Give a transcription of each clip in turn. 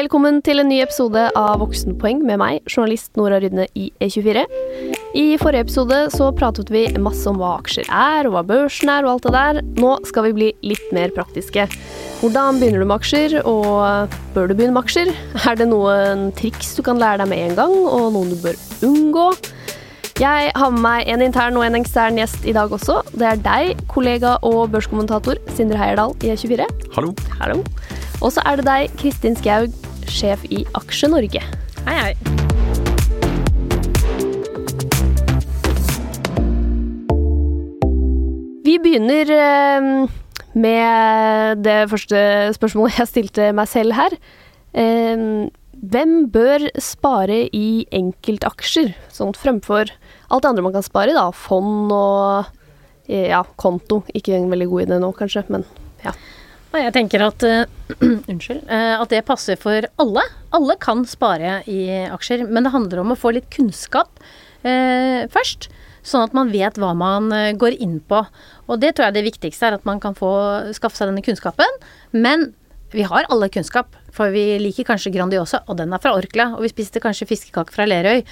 Velkommen til en ny episode av Voksenpoeng med meg, journalist Nora Rydne i E24. I forrige episode så pratet vi masse om hva aksjer er, og hva børsen er, og alt det der. Nå skal vi bli litt mer praktiske. Hvordan begynner du med aksjer, og bør du begynne med aksjer? Er det noen triks du kan lære deg med en gang, og noen du bør unngå? Jeg har med meg en intern og en ekstern gjest i dag også. Det er deg, kollega og børskommentator Sindre Heierdal i E24. Hallo. Hallo. Og så er det deg, Kristin Skaug, sjef i Aksje Norge. Hei, hei. Vi begynner eh, med det første spørsmålet jeg stilte meg selv her. Eh, hvem bør spare i enkeltaksjer, sånn fremfor alt det andre man kan spare, i, da? Fond og eh, ja, konto. Ikke en veldig god idé nå, kanskje, men ja. Jeg tenker at uh, Unnskyld. Uh, at det passer for alle. Alle kan spare i aksjer, men det handler om å få litt kunnskap uh, først. Sånn at man vet hva man går inn på. Og det tror jeg det viktigste er at man kan få skaffe seg denne kunnskapen. Men vi har alle kunnskap, for vi liker kanskje Grandiosa, og den er fra Orkla. Og vi spiste kanskje fiskekake fra Lerøy.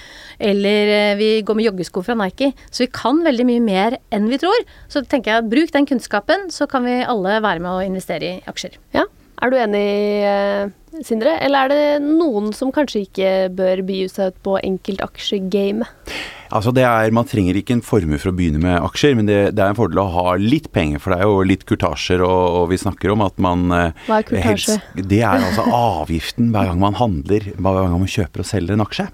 Eller vi går med joggesko fra Nike. Så vi kan veldig mye mer enn vi tror. Så tenker jeg bruk den kunnskapen, så kan vi alle være med å investere i aksjer. Ja. Er du enig, Sindre? Eller er det noen som kanskje ikke bør by seg ut på enkeltaksjegamet? Altså det er, Man trenger ikke en formue for å begynne med aksjer, men det, det, er en fordel å ha litt penger. For det er jo litt kurtasjer, og, og vi snakker om at man Hva er kurtasje? Helst, det er altså avgiften hver gang man handler, hver gang man kjøper og selger en aksje.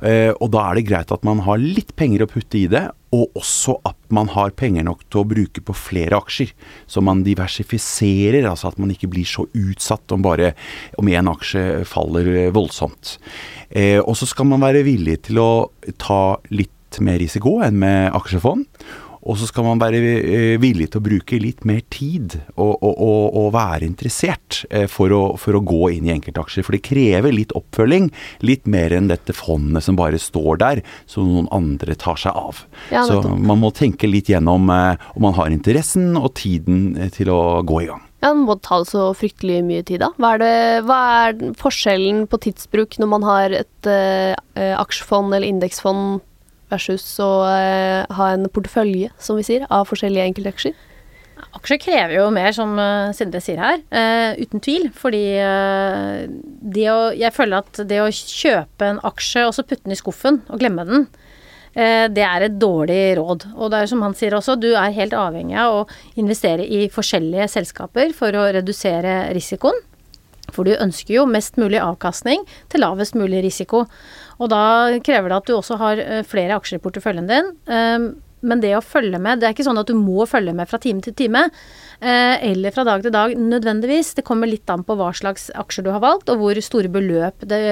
Eh, og da er det greit at man har litt penger å putte i det, og også at man har penger nok til å bruke på flere aksjer. Så man diversifiserer, altså at man ikke blir så utsatt om bare om én aksje faller voldsomt. Eh, og så skal man være villig til å ta litt mer risiko enn med aksjefond. Og så skal man være villig til å bruke litt mer tid og, og, og, og være interessert for å, for å, gå inn i enkeltaksjer. For det krever litt oppfølging. Litt mer enn dette fondet som bare står der, som noen andre tar seg av. Ja, så man må tenke litt gjennom om man har interessen og tiden til å gå i gang. Ja, Det må ta så fryktelig mye tid, da. Hva er, det, hva er forskjellen på tidsbruk når man har et uh, aksjefond eller indeksfond versus å eh, ha en portefølje, som vi sier, av forskjellige enkeltaksjer? Aksjer krever jo mer, som uh, Sindre sier her. Uh, uten tvil. Fordi det å Jeg føler at det å kjøpe en aksje og så putte den i skuffen og glemme den, det er et dårlig råd. Og det er som han sier også, du er helt avhengig av å investere i forskjellige selskaper for å redusere risikoen. For du ønsker jo mest mulig avkastning til lavest mulig risiko. Og da krever det at du også har flere aksjer i porteføljen din. Men det å følge med, det er ikke sånn at du må følge med fra time til time. Eller fra dag til dag nødvendigvis. Det kommer litt an på hva slags aksjer du har valgt, og hvor store beløp det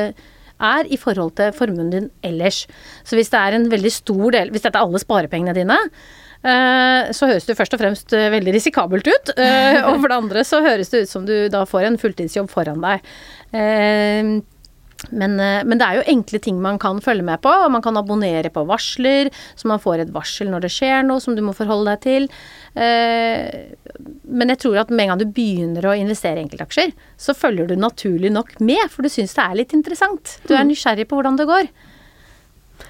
er i forhold til formuen din ellers. Så hvis det er en veldig stor del Hvis dette er alle sparepengene dine, så høres det først og fremst veldig risikabelt ut. Og for det andre så høres det ut som du da får en fulltidsjobb foran deg. Men, men, det er jo enkle ting man kan følge med på, og man kan abonnere på varsler, så man får et varsel når det skjer noe som du må forholde deg til. Men jeg tror at med en gang du begynner å investere i enkeltaksjer, så følger du naturlig nok med, for du syns det er litt interessant. Du er nysgjerrig på hvordan det går.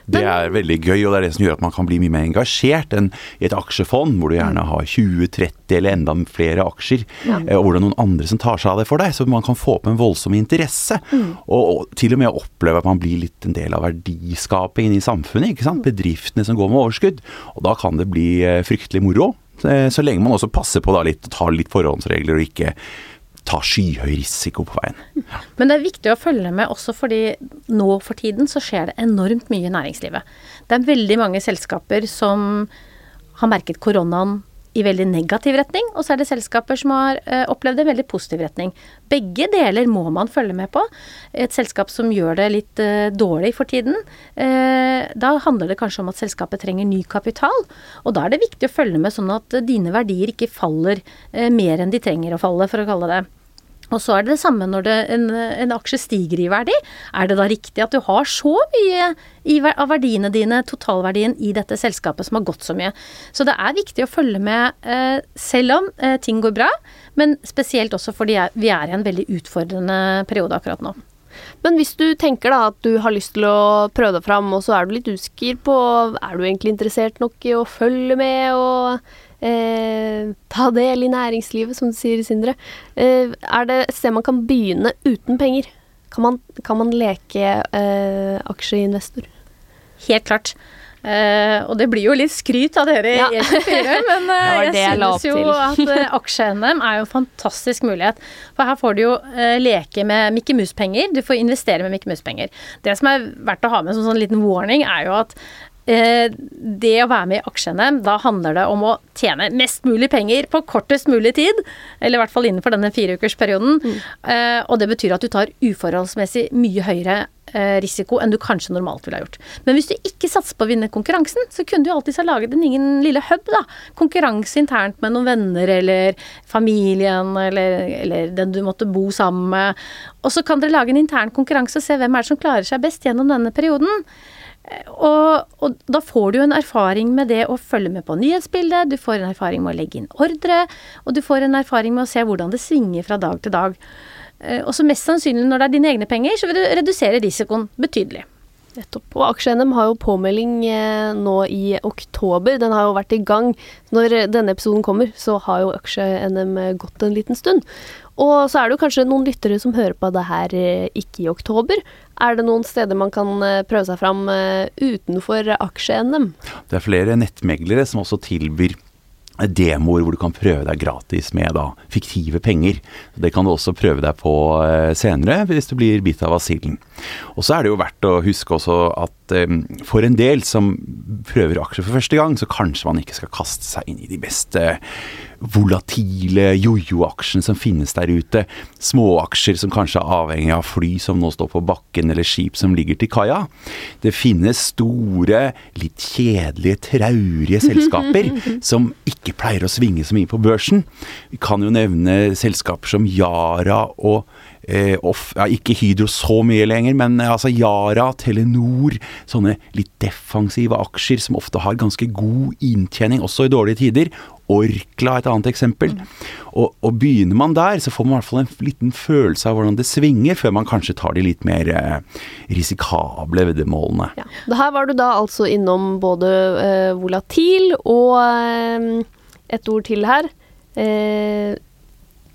Det er veldig gøy, og det er det som gjør at man kan bli mye mer engasjert enn i et aksjefond, hvor du gjerne har 20-30 eller enda flere aksjer, ja. og hvor det er noen andre som tar seg av det for deg. Så man kan få opp en voldsom interesse, mm. og, og, til og med oppleve at man blir litt en del av verdiskapingen i samfunnet. ikke sant? Bedriftene som går med overskudd. Og da kan det bli fryktelig moro. Så lenge man også passer på da litt, tar litt forhåndsregler og ikke ta skyhøy risiko på veien. Men det er viktig å følge med også fordi nå for tiden så skjer det enormt mye i næringslivet. Det er veldig mange selskaper som har merket koronaen i veldig negativ retning, og så er det selskaper som har eh, opplevd en veldig positiv retning. Begge deler må man følge med på. Et selskap som gjør det litt eh, dårlig for tiden, eh, da handler det kanskje om at selskapet trenger ny kapital. Og da er det viktig å følge med sånn at dine verdier ikke faller mer enn de trenger å falle, for å kalle det. Og så er det det samme når det, en, en, aksje stiger i verdi. Er det da riktig at du har så mye i, av verdiene dine, totalverdien, i dette selskapet som har gått så mye? Så det er viktig å følge med eh, selv om eh, ting går bra, men spesielt også fordi vi er i en veldig utfordrende periode akkurat nå. Men hvis du tenker da at du har lyst til å prøve deg fram, og så er du litt usikker på Er du egentlig interessert nok i å følge med og eh, ta del i næringslivet, som du sier, Sindre. Eh, er det et sted man kan begynne uten penger? Kan man, kan man leke eh, aksjeinvestor? Helt klart. Uh, og det blir jo litt skryt av dere Ja. i E24, men uh, jeg det jeg synes jo at uh, aksje-NM er jo en fantastisk mulighet. For her får du jo leke med Mikke Mus-penger, du får investere med Mikke Mus-penger. Det som er verdt å ha med som sånn liten warning, er jo at det å være med i aksje-NM, da handler det om å tjene mest mulig penger på kortest mulig tid. Eller i hvert fall innenfor denne fireukersperioden. Mm. og det betyr at du tar uforholdsmessig mye høyere eh, risiko enn du kanskje normalt ville ha gjort. Men hvis du ikke satser på å vinne konkurransen, så kunne du jo alltids ha laget en egen lille hub, da. Konkurranse internt med noen venner eller familien eller, eller den du måtte bo sammen med. Og så kan dere lage en intern konkurranse og se hvem er det som klarer seg best gjennom denne perioden. Og, og da får du en erfaring med det å følge med på nyhetsbildet, du får en erfaring med å legge inn ordre, og du får en erfaring med å se hvordan det svinger fra dag til dag. Eh, Og så mest sannsynlig når det er dine egne penger, så vil du redusere risikoen betydelig. Nettopp. Og Aksje-NM har jo påmelding eh, nå i oktober. Den har jo vært i gang. Når eh, denne episoden kommer, så har jo Aksje-NM eh, gått en liten stund. Og så er det jo kanskje noen lyttere som hører på det her ikke i oktober. Er det noen steder man kan prøve seg fram utenfor Aksje-NM? Det er flere nettmeglere som også tilbyr demoer hvor du kan prøve deg gratis med da fiktive penger. Det kan du også prøve deg på eh, senere hvis du blir bitt av basillen. Og så er det jo verdt å huske også at eh, for en del som prøver aksjer for første gang, så kanskje man ikke skal kaste seg inn i de beste volatile jojo-aksjene som finnes der ute. Småaksjer som kanskje er avhengig av fly som nå står på bakken, eller skip som ligger til kaia. Det finnes store, litt kjedelige, traurige selskaper som ikke pleier å svinge så mye på børsen. Vi kan jo nevne selskaper som Yara og Eh, off, ja, ikke Hydro så mye lenger, men eh, altså Yara, Telenor, sånne litt defensive aksjer som ofte har ganske god inntjening, også i dårlige tider. Orkla et annet eksempel. Og, og begynner man der, så får man i hvert fall en liten følelse av hvordan det svinger, før man kanskje tar de litt mer eh, risikable veddemålene. Ja. Det her var du da altså innom både eh, volatil og eh, et ord til her. Eh,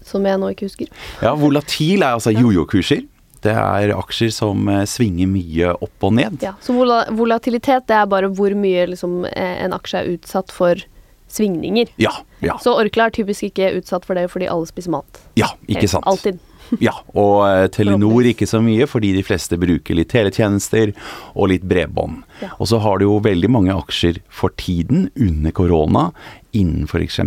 som jeg nå ikke husker. Ja, volatil er altså jojo-kurser. Det er aksjer som eh, svinger mye opp og ned. Ja, så volatilitet det er bare hvor mye liksom, eh, en aksje er utsatt for svingninger. Ja, ja, Så Orkla er typisk ikke utsatt for det fordi alle spiser mat. ja ikke sant. Alltid. Ja, og eh, Telenor ikke så mye, fordi de fleste bruker litt teletjenester og litt bredbånd. Ja. Og så har du jo veldig mange aksjer for tiden, under korona, innen f.eks.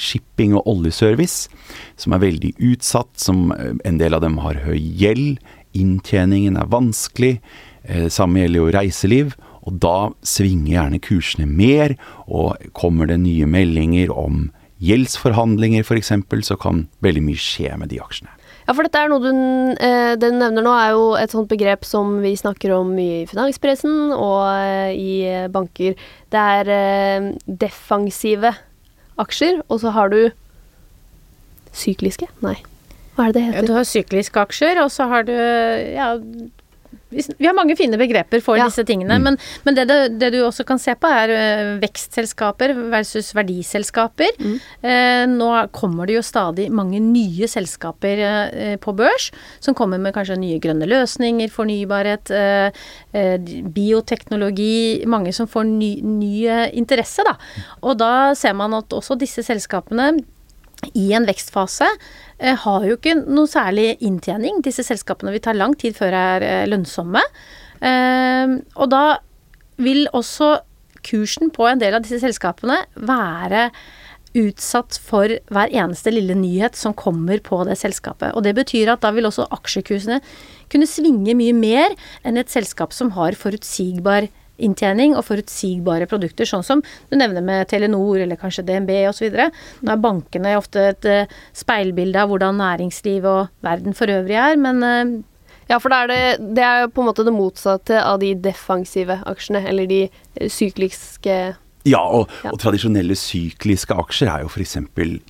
shipping og oljeservice, som er veldig utsatt, som eh, en del av dem har høy gjeld, inntjeningen er vanskelig, eh, samme gjelder jo reiseliv. Og da svinger gjerne kursene mer, og kommer det nye meldinger om gjeldsforhandlinger f.eks., så kan veldig mye skje med de aksjene. Ja, for dette er noe du, eh, du nevner nå, er jo et sånt begrep som vi snakker om mye i finanspressen og eh, i eh, banker. Det er defensive aksjer, og så har du sykliske? Nei. Hva er det det heter? Ja, du har sykliske aksjer, og så har du ja, vi har mange fine begreper for Ja. disse tingene, men, men det, det, det du også kan se på er vekstselskaper versus verdiselskaper. Eh, nå kommer det jo stadig mange nye selskaper eh, på børs, som kommer med kanskje nye grønne løsninger, fornybarhet, eh, eh, bioteknologi, mange som får ny, nye interesse, da. Og da ser man at også disse selskapene i en vekstfase eh, har jo ikke noe særlig inntjening. Disse selskapene vil ta lang tid før de er eh, lønnsomme. Eh, og da vil også kursen på en del av disse selskapene være utsatt for hver eneste lille nyhet som kommer på det selskapet. Og det betyr at da vil også aksjekursene kunne svinge mye mer enn et selskap som har forutsigbar inntjening og forutsigbare produkter, sånn som du nevner med Telenor eller kanskje DNB osv. Nå er bankene ofte et eh, speilbilde av hvordan næringsliv og verden for øvrig er, men eh, Ja, for da er det, det er på en måte det motsatte av de defensive aksjene, eller de eh, sykliske Ja, og, Ja. og tradisjonelle sykliske aksjer er jo f.eks.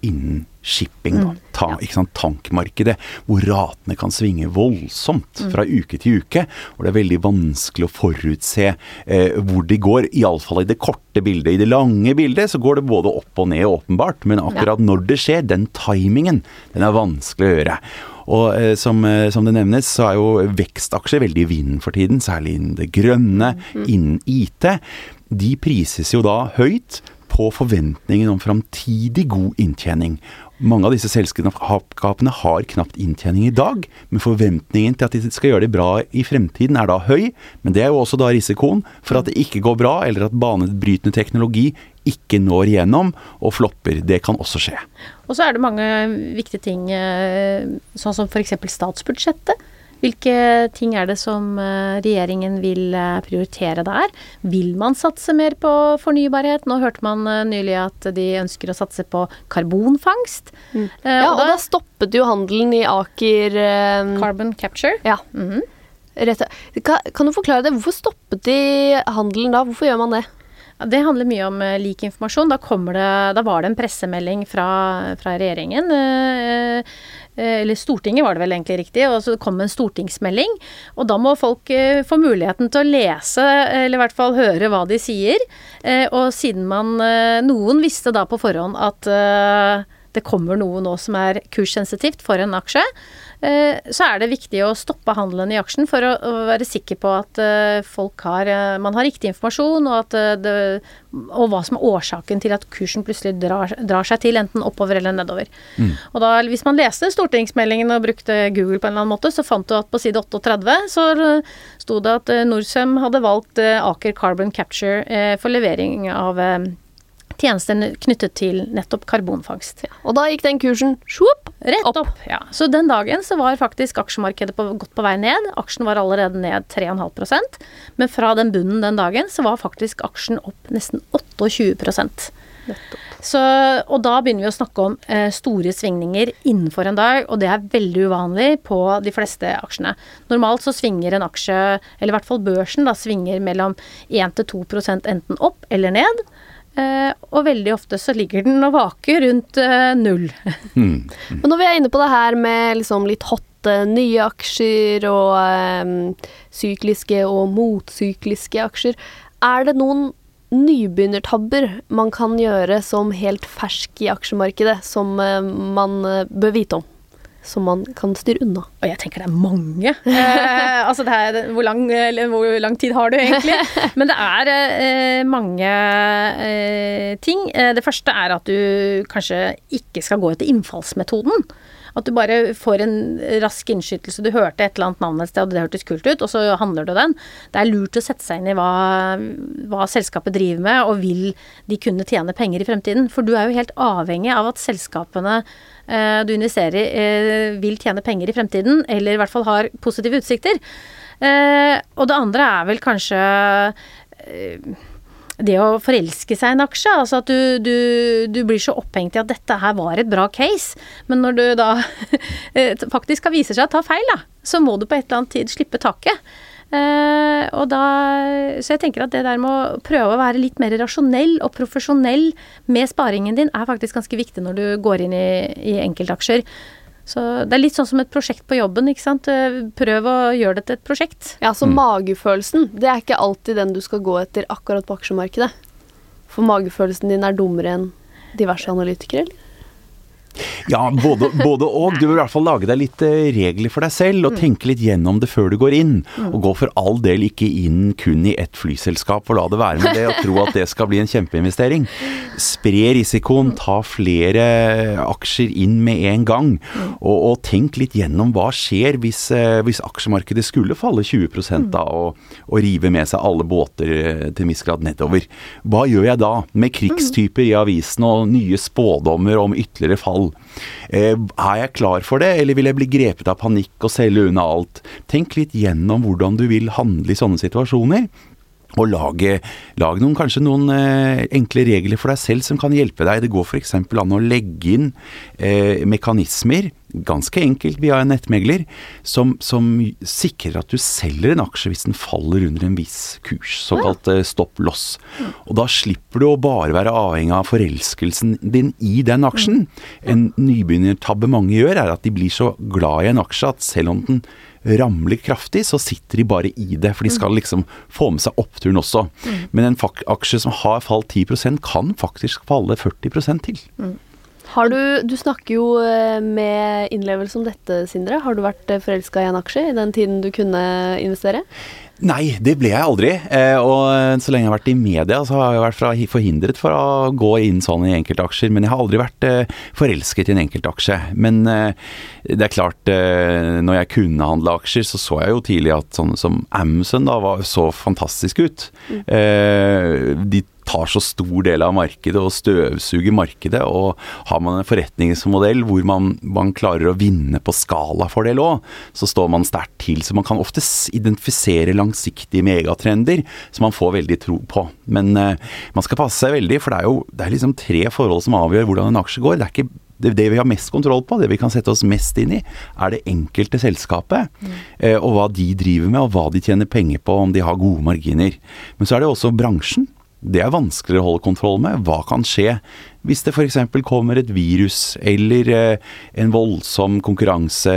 innen shipping, da. Ta, ja. ikke sant, tankmarkedet, hvor ratene kan svinge voldsomt fra uke til uke. Hvor det er veldig vanskelig å forutse eh, hvor de går. Iallfall i det korte bildet. I det lange bildet så går det både opp og ned, åpenbart. Men akkurat når det skjer, den timingen, den er vanskelig å gjøre. Og eh, som, eh, som det nevnes, så er jo vekstaksjer veldig i vinden for tiden, særlig innen det grønne, innen IT. De prises jo da høyt på forventningen om framtidig god inntjening. Mange av disse selskapene har knapt inntjening i dag, men forventningen til at de skal gjøre det bra i fremtiden er da høy. Men det er jo også da risikoen for at det ikke går bra, eller at banebrytende teknologi ikke når igjennom og flopper. Det kan også skje. Og så er det mange viktige ting, eh, sånn som f.eks. statsbudsjettet. Hvilke ting er det som eh, regjeringen vil eh, prioritere der? Vil man satse mer på fornybarhet? Nå hørte man eh, nylig at de ønsker å satse på karbonfangst. Eh, Ja, og og da stoppet jo handelen i Aker eh, Carbon capture. Ja. Mm -hmm. kan, du forklare det? Hvorfor stoppet de handelen da? Hvorfor gjør man det? Det handler mye om lik informasjon. Da, det, da var det en pressemelding fra, fra regjeringen. eh, eller Stortinget var det vel egentlig riktig, og så kom en stortingsmelding. Og da må folk eh, få muligheten til å lese, eller i hvert fall høre hva de sier. Eh, og siden man eh, Noen visste da på forhånd at eh, det kommer noe nå som er kurssensitivt for en aksje, eh, så er det viktig å stoppe handelen i aksjen for å, være sikker på at eh, folk har eh, Man har riktig informasjon, og, at eh, det, og hva som er årsaken til at kursen plutselig drar, drar seg til, enten oppover eller nedover. Og da, hvis man leste stortingsmeldingen og brukte Google på en eller annen måte, så fant du at på side 38 så eh, sto det at eh, Norcem hadde valgt eh, Aker Carbon Capture eh, for levering av eh, tjenester knyttet til nettopp karbonfangst. Og da gikk den kursen sjopp, Rett Opp. opp. Ja. Så den dagen så var faktisk aksjemarkedet på, godt på vei ned. Aksjen var allerede ned 3,5% Men fra den bunnen den dagen så var faktisk aksjen opp nesten 28% så, og da begynner vi å snakke om eh, store svingninger innenfor en dag, og det er veldig uvanlig på de fleste aksjene. Normalt så svinger en aksje, eller i hvert fall børsen, da svinger mellom 1-2% enten opp eller ned. Eh, og veldig ofte så ligger den og vaker rundt eh, null. Mm. Men når vi er inne på det her med liksom litt hotte nye aksjer og um, sykliske og motsykliske aksjer, er det noen nybegynnertabber man kan gjøre som helt fersk i aksjemarkedet, som eh, man bør vite om? Som man kan styre unna? Og jeg tenker det er mange. Eh, altså det er, hvor, lang, hvor lang tid har du egentlig? Men det er eh, mange eh, ting. Eh, det første er at du kanskje ikke skal gå etter innfallsmetoden. At du bare får en rask innskytelse. Du hørte et eller annet navn et sted, og det hørtes kult ut, og så handler du den. Det er lurt å sette seg inn i hva, hva selskapet driver med, og vil de kunne tjene penger i fremtiden. For du er jo helt avhengig av at selskapene du investerer eh, vil tjene penger i fremtiden, eller i hvert fall har positive utsikter. Eh, og det andre er vel kanskje eh, det å forelske seg i en aksje. Altså at du, du, du blir så opphengt i at dette her var et bra case, men når du da eh, faktisk skal vise seg å ta feil, da, så må du på et eller annet tid slippe taket. Eh, og da, så jeg tenker at det der med å prøve å være litt mer rasjonell og profesjonell med sparingen din, er faktisk ganske viktig når du går inn i, i enkeltaksjer. Så det er litt sånn som et prosjekt på jobben, ikke sant. Eh, Prøv å gjøre det til et prosjekt. Ja, så magefølelsen, det er ikke alltid den du skal gå etter akkurat på aksjemarkedet. For magefølelsen din er dummere enn diverse analytikere, eller? Ja, både, både og. Du vil i hvert fall lage deg litt eh, regler for deg selv, og tenke litt gjennom det før du går inn. Og gå for all del ikke inn kun i ett flyselskap, og la det være med det, og tro at det skal bli en kjempeinvestering. Spre risikoen, ta flere aksjer inn med en gang, og, og tenk litt gjennom hva skjer hvis, eh, hvis aksjemarkedet skulle falle 20 da, og, og rive med seg alle båter eh, til en viss grad nedover. Hva gjør jeg da, med krigstyper i avisene og nye spådommer om ytterligere fall? Eh, er jeg klar for det, eller vil jeg bli grepet av panikk og selge unna alt? Tenk litt gjennom hvordan du vil handle i sånne situasjoner. Og lage, lage noen, kanskje noen eh, enkle regler for deg selv som kan hjelpe deg. Det går f.eks. an å legge inn eh, mekanismer ganske enkelt via en nettmegler, som, som sikrer at du selger en aksje hvis den faller under en viss kurs, såkalt eh, stopp loss. Og da slipper du å bare være avhengig av forelskelsen din i den aksjen. En nybegynnertabbe mange gjør, er at de blir så glad i en aksje at selv om den ramler kraftig, så sitter de bare i det. For de skal liksom få med seg oppturen også. Men en aksje som har falt 10% kan faktisk falle 40% til. Har du, du snakker jo eh, med innlevelse om dette, Sindre. Har du vært eh, forelska i en aksje i den tiden du kunne investere? Nei, det ble jeg aldri. Eh, og så lenge jeg har vært i media, så har jeg vært forhindret for å gå inn sånn i enkeltaksjer. Men jeg har aldri vært eh, forelsket i en enkeltaksje. Men eh, det er klart, når jeg kunne handle aksjer, så så jeg jo tidlig at sånne som Amazon da var så fantastisk ut. Mm. De tar så stor del av markedet og støvsuger markedet. Og har man en forretningsmodell hvor man, man klarer å vinne på skalafordel òg, så står man sterkt til. Så man kan ofte identifisere langsiktige megatrender som man får veldig tro på. Men uh, man skal passe seg veldig, for det er jo det er liksom tre forhold som avgjør hvordan en aksje går. Det er ikke det, det, vi har mest kontroll på, det vi kan sette oss mest inn i, er det enkelte selskapet. Mm. Eh, og hva de driver med, og hva de tjener penger på, om de har gode marginer. Men så er det også bransjen. Det er vanskeligere å holde kontroll med. Hva kan skje hvis det f.eks. kommer et virus eller eh, en voldsom konkurranse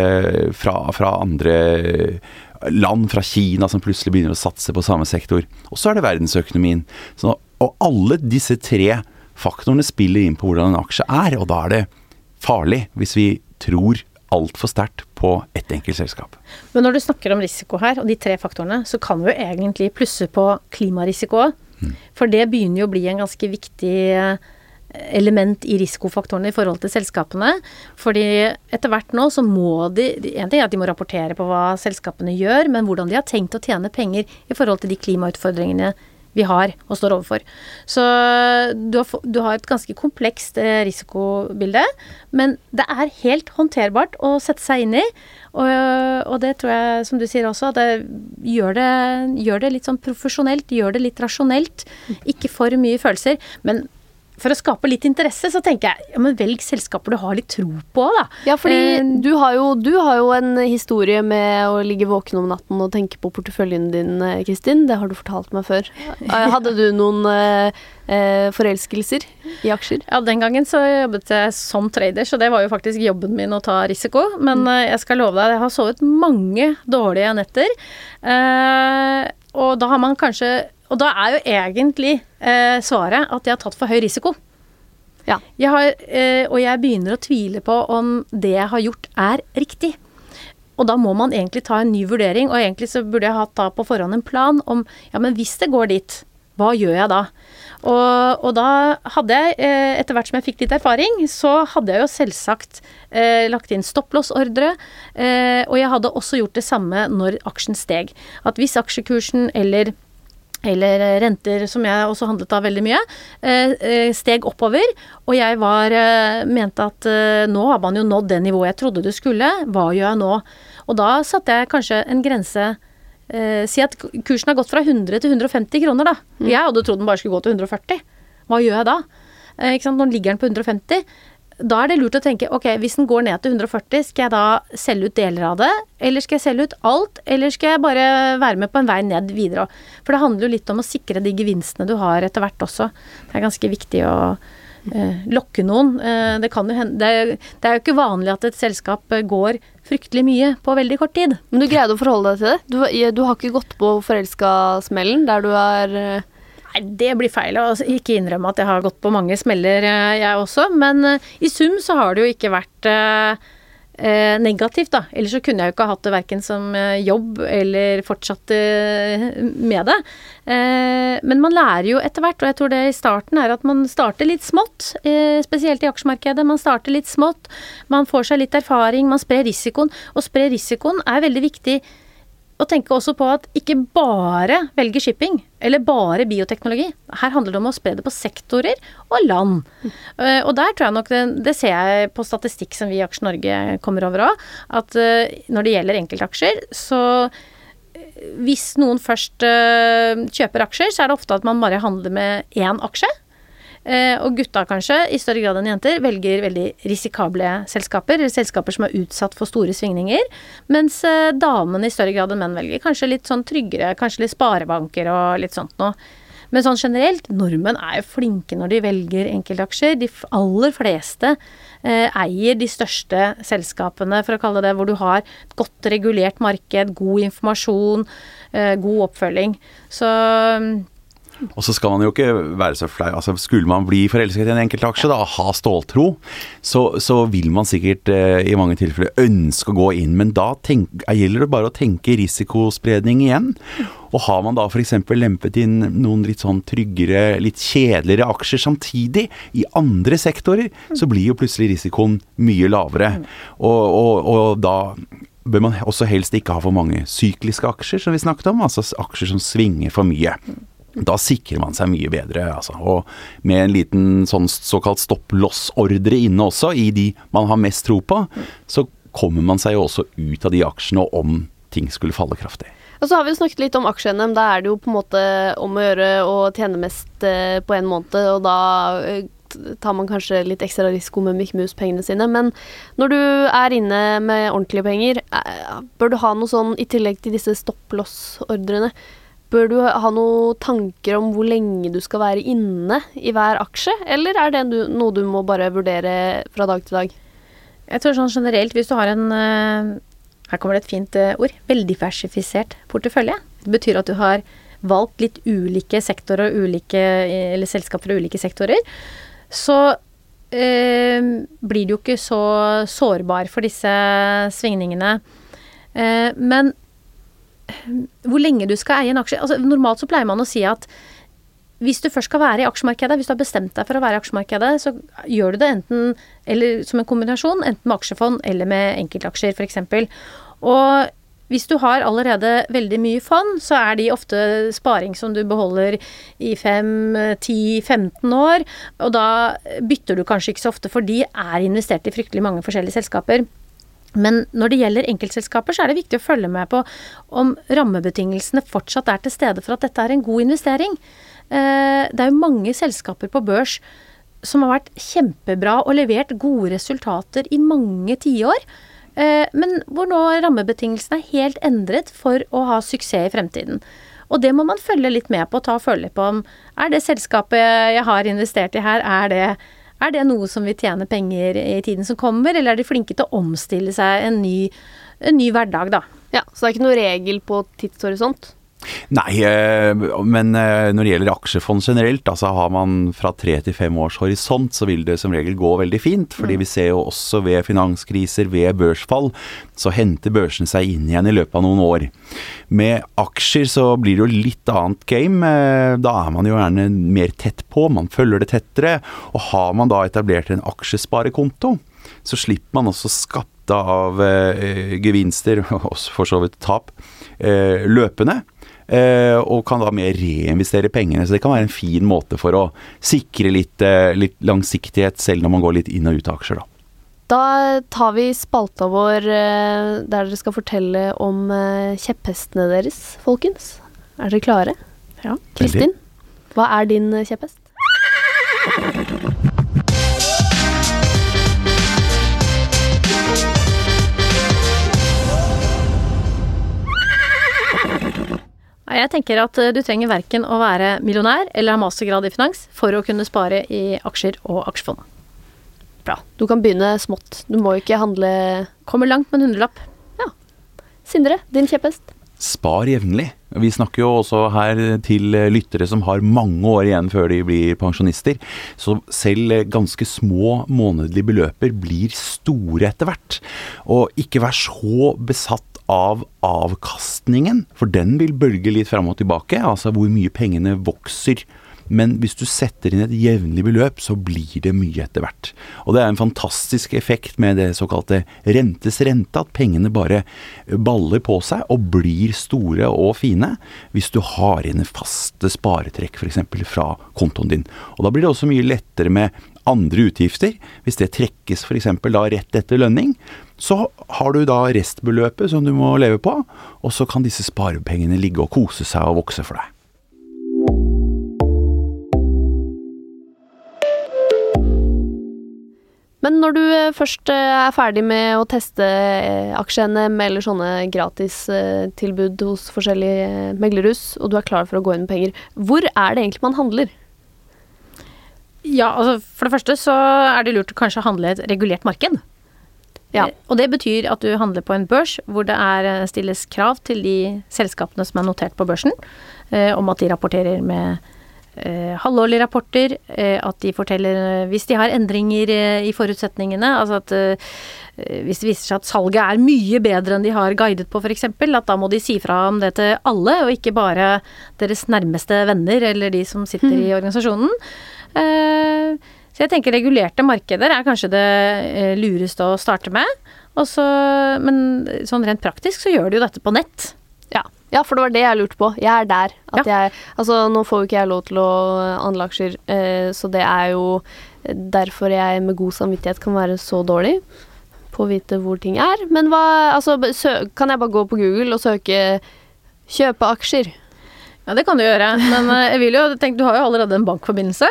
fra, fra, andre land, fra Kina, som plutselig begynner å satse på samme sektor. Og så er det verdensøkonomien. Så, og alle disse tre faktorene spiller inn på hvordan en aksje er, og da er det farlig hvis vi tror altfor sterkt på ett enkelt selskap. Men når du snakker om risiko her, og de tre faktorene, så kan vi jo egentlig plusse på klimarisiko òg. For det begynner jo å bli en ganske viktig eh, element i risikofaktorene i forhold til selskapene. Fordi etter hvert nå så må de En ting er at de må rapportere på hva selskapene gjør, men hvordan de har tenkt å tjene penger i forhold til de klimautfordringene vi har og står overfor. Så du har, du har, et ganske komplekst eh, risikobilde, men det er helt håndterbart å sette seg inn i. Og, og det tror jeg, som du sier også, det gjør, det gjør det litt sånn profesjonelt, gjør det litt rasjonelt. Ikke for mye følelser. Men for å skape litt interesse, så tenker jeg ja, men velg selskaper du har litt tro på, da. Ja, fordi eh, du, har jo, du, har jo, en historie med å ligge våken om natten og tenke på porteføljen din, eh, Kristin. Det har du fortalt meg før. Eh, hadde du noen eh, forelskelser i aksjer? Ja, den gangen så jobbet jeg som trader, så det var jo faktisk jobben min å ta risiko. Men mm. jeg skal love deg, jeg har sovet mange dårlige netter. Eh, og da har man kanskje og da er jo egentlig eh, svaret at jeg har tatt for høy risiko. Ja. Jeg har, eh, og jeg begynner å tvile på om det jeg har gjort er riktig. Og da må man egentlig ta en ny vurdering, og egentlig så burde jeg hatt da på forhånd en plan om ja, men hvis det går dit, hva gjør jeg da? Og, og da hadde jeg, eh, etter hvert som jeg fikk litt erfaring, så hadde jeg jo selvsagt eh, lagt inn stopplåsordre. Eh, og jeg hadde også gjort det samme når aksjen steg. At hvis aksjekursen eller eller renter, som jeg også handlet av veldig mye, eh, eh, steg oppover. Og jeg var, eh, mente at nå har man jo nådd det nivået jeg trodde det skulle, hva gjør jeg nå? Og da satte jeg kanskje en grense Si at kursen har gått fra 100 til 150 kroner, da. Mm. Jeg hadde trodd den bare skulle gå til 140. Hva gjør jeg da? Nå ligger den på 150 da er det lurt å tenke ok, hvis den går ned til 140, skal jeg da selge ut deler av det? Eller skal jeg selge ut alt? Eller skal jeg bare være med på en vei ned videre? For det handler jo litt om å sikre de gevinstene du har etter hvert også. Det er ganske viktig å eh, lokke noen. Eh, det, kan jo hende, det, er, det er jo ikke vanlig at et selskap går fryktelig mye på veldig kort tid. Men du greide å forholde deg til det? Du, du har ikke gått på forelska-smellen der du er eh, Nei, det blir feil å ikke innrømme at jeg har gått på mange smeller, eh, jeg også. Men eh, i sum så har det jo ikke vært eh, eh, negativt, da. Ellers så kunne jeg jo ikke hatt det verken som jobb eller fortsatt med det. Men man lærer jo etter hvert, og jeg tror det i starten er at man starter litt smått. Spesielt i aksjemarkedet. Man starter litt smått. Man får seg litt erfaring, man sprer risikoen. Og spre risikoen er veldig viktig og tenke også på at ikke bare velge shipping, eller bare bioteknologi. Her handler det om å spre det på sektorer og land. Mm. Uh, og der tror jeg nok det, det, ser jeg på statistikk som vi i Aksje Norge kommer over òg, at uh, når det gjelder enkeltaksjer, så uh, hvis noen først kjøper aksjer, så er det ofte at man bare handler med én aksje. Eh, og gutta kanskje, i større grad enn jenter, velger veldig risikable selskaper, eller selskaper som er utsatt for store svingninger, mens eh, damene i større grad enn menn velger kanskje litt sånn tryggere, kanskje litt sparebanker og litt sånt noe. Men sånn generelt, nordmenn er jo flinke når de velger enkeltaksjer. De aller fleste eh, eier de største selskapene, for å kalle det hvor du har et godt regulert marked, god informasjon, eh, god oppfølging. Så og så skal man jo ikke være så flau. Altså, skulle man bli forelsket i en enkelt aksje, da, ha ståltro, så, så vil man sikkert eh, i mange tilfeller ønske å gå inn. Men da tenk, gjelder det bare å tenke risikospredning igjen. Og har man da f.eks. lempet inn noen litt sånn tryggere, litt kjedeligere aksjer samtidig i andre sektorer, så blir jo plutselig risikoen mye lavere. Og, og, og da bør man også helst ikke ha for mange sykliske aksjer, som vi snakket om, altså aksjer som svinger for mye. Da sikrer man seg mye bedre, altså. Og med en liten sånn såkalt stopp-loss-ordre inne også, i de man har mest tro på, så kommer man seg jo også ut av de aksjene om ting skulle falle kraftig. Og så har vi jo snakket litt om aksje-NM. Da er det jo på en måte om å gjøre å tjene mest eh, på en måned, og da eh, tar man kanskje litt ekstra risiko med Mickey Mouse-pengene sine. Men når du er inne med ordentlige penger, eh, bør du ha noe sånn i tillegg til disse stopp-loss-ordrene? Bør du ha noen tanker om hvor lenge du skal være inne i hver aksje, eller er det noe du må bare vurdere fra dag til dag? Jeg tror sånn generelt, hvis du har en her kommer det et fint uh, ord. Veldiversifisert portefølje. Det betyr at du har valgt litt ulike sektorer og ulike Eller selskap fra ulike sektorer. Så eh, blir du jo ikke så sårbar for disse svingningene. Eh, men hvor lenge du skal eie en aksje altså Normalt så pleier man å si at hvis du først skal være i aksjemarkedet, hvis du har bestemt deg for å være i aksjemarkedet, så gjør du det enten eller som en kombinasjon, enten med aksjefond eller med enkeltaksjer f.eks. Og hvis du har allerede veldig mye fond, så er de ofte sparing som du beholder i 5-10-15 år, og da bytter du kanskje ikke så ofte, for de er investert i fryktelig mange forskjellige selskaper. Men når det gjelder enkeltselskaper, så er det viktig å følge med på om rammebetingelsene fortsatt er til stede for at dette er en god investering. Eh, det er jo mange selskaper på børs som har vært kjempebra og levert gode resultater i mange tiår. Eh, men hvor nå rammebetingelsene er helt endret for å ha suksess i fremtiden. Og det må man følge litt med på, ta følge på om er det selskapet jeg har investert i her, er det, er det noe som vil tjene penger i tiden som kommer, eller er de flinke til å omstille seg en ny, en ny hverdag, da. Ja, Så det er ikke noe regel på tidshorisont? Nei, eh, men eh, når det gjelder aksjefond generelt, altså har man fra tre til fem års horisont, så vil det som regel gå veldig fint. Fordi vi ser jo også ved finanskriser, ved børsfall, så henter børsene seg inn igjen i løpet av noen år. Med aksjer så blir det jo litt annet game. Eh, da er man jo gjerne mer tett på, man følger det tettere. Og har man da etablert en aksjesparekonto, så slipper man også skatte av gevinster, og for så vidt tap, løpende. Eh, og kan da mer reinvestere pengene. Så det kan være en fin måte for å sikre litt, eh, litt langsiktighet, selv når man går litt inn og ut av aksjer, da. Da tar vi spalta vår eh, der dere skal fortelle om kjepphestene deres, folkens. Er dere klare? Ja. Kristin, hva er din kjepphest? Jeg tenker at eh, du trenger verken å være millionær eller ha mastergrad i finans for å kunne spare i aksjer og aksjefond. Bra. Du kan begynne smått. Du må ikke handle Kommer langt med en hundrelapp. Ja. Sindre, din kjepphest? Spar jevnlig. Vi snakker jo også her til lyttere som har mange år igjen før de blir pensjonister. Så selv ganske små månedlige beløper blir store etter hvert. Og ikke vær så besatt av avkastningen, for den vil bølge litt fram og tilbake, altså hvor mye pengene vokser. Men hvis du setter inn et jevnlig beløp, så blir det mye etter hvert. Og det er en fantastisk effekt med det såkalte rentes rente, at pengene bare baller på seg og blir store og fine hvis du har inn faste sparetrekk f.eks. fra kontoen din. Og da blir det også mye lettere med andre utgifter, hvis det trekkes f.eks. da rett etter lønning, så har du da restbeløpet som du må leve på, og så kan disse sparepengene ligge og kose seg og vokse for deg. Men når du eh, først eh, er ferdig med å teste eh, aksje-NM eller sånne gratistilbud hos forskjellige meglerhus, og du er klar for å gå inn med penger, hvor er det egentlig man handler? Ja, altså for det første så er det lurt å kanskje handle et regulert marked. Ja. Og det betyr at du handler på en børs hvor det er, stilles krav til de selskapene som er notert på børsen, eh, om at de rapporterer med halvårlige rapporter, eh, at de forteller eh, hvis de har endringer eh, i forutsetningene, altså at eh, hvis det viser seg at salget er mye bedre enn de har guidet på f.eks., at da må de si fra om det til alle, og ikke bare deres nærmeste venner eller de som sitter i organisasjonen. Eh, så jeg tenker regulerte markeder er kanskje det eh, lureste å starte med. Også, men sånn rent praktisk så gjør de jo dette på nett. Ja. ja, for det var det jeg lurte på. Jeg er der. At jeg, altså, nå får jo ikke jeg lov til å handle aksjer, eh, så det er jo derfor jeg med god samvittighet kan være så dårlig på å vite hvor ting er. Men hva Altså, kan jeg bare gå på Google og søke 'kjøpe aksjer'? Ja, det kan du gjøre, men eh, jeg vil jo tenke, du har jo allerede en bankforbindelse.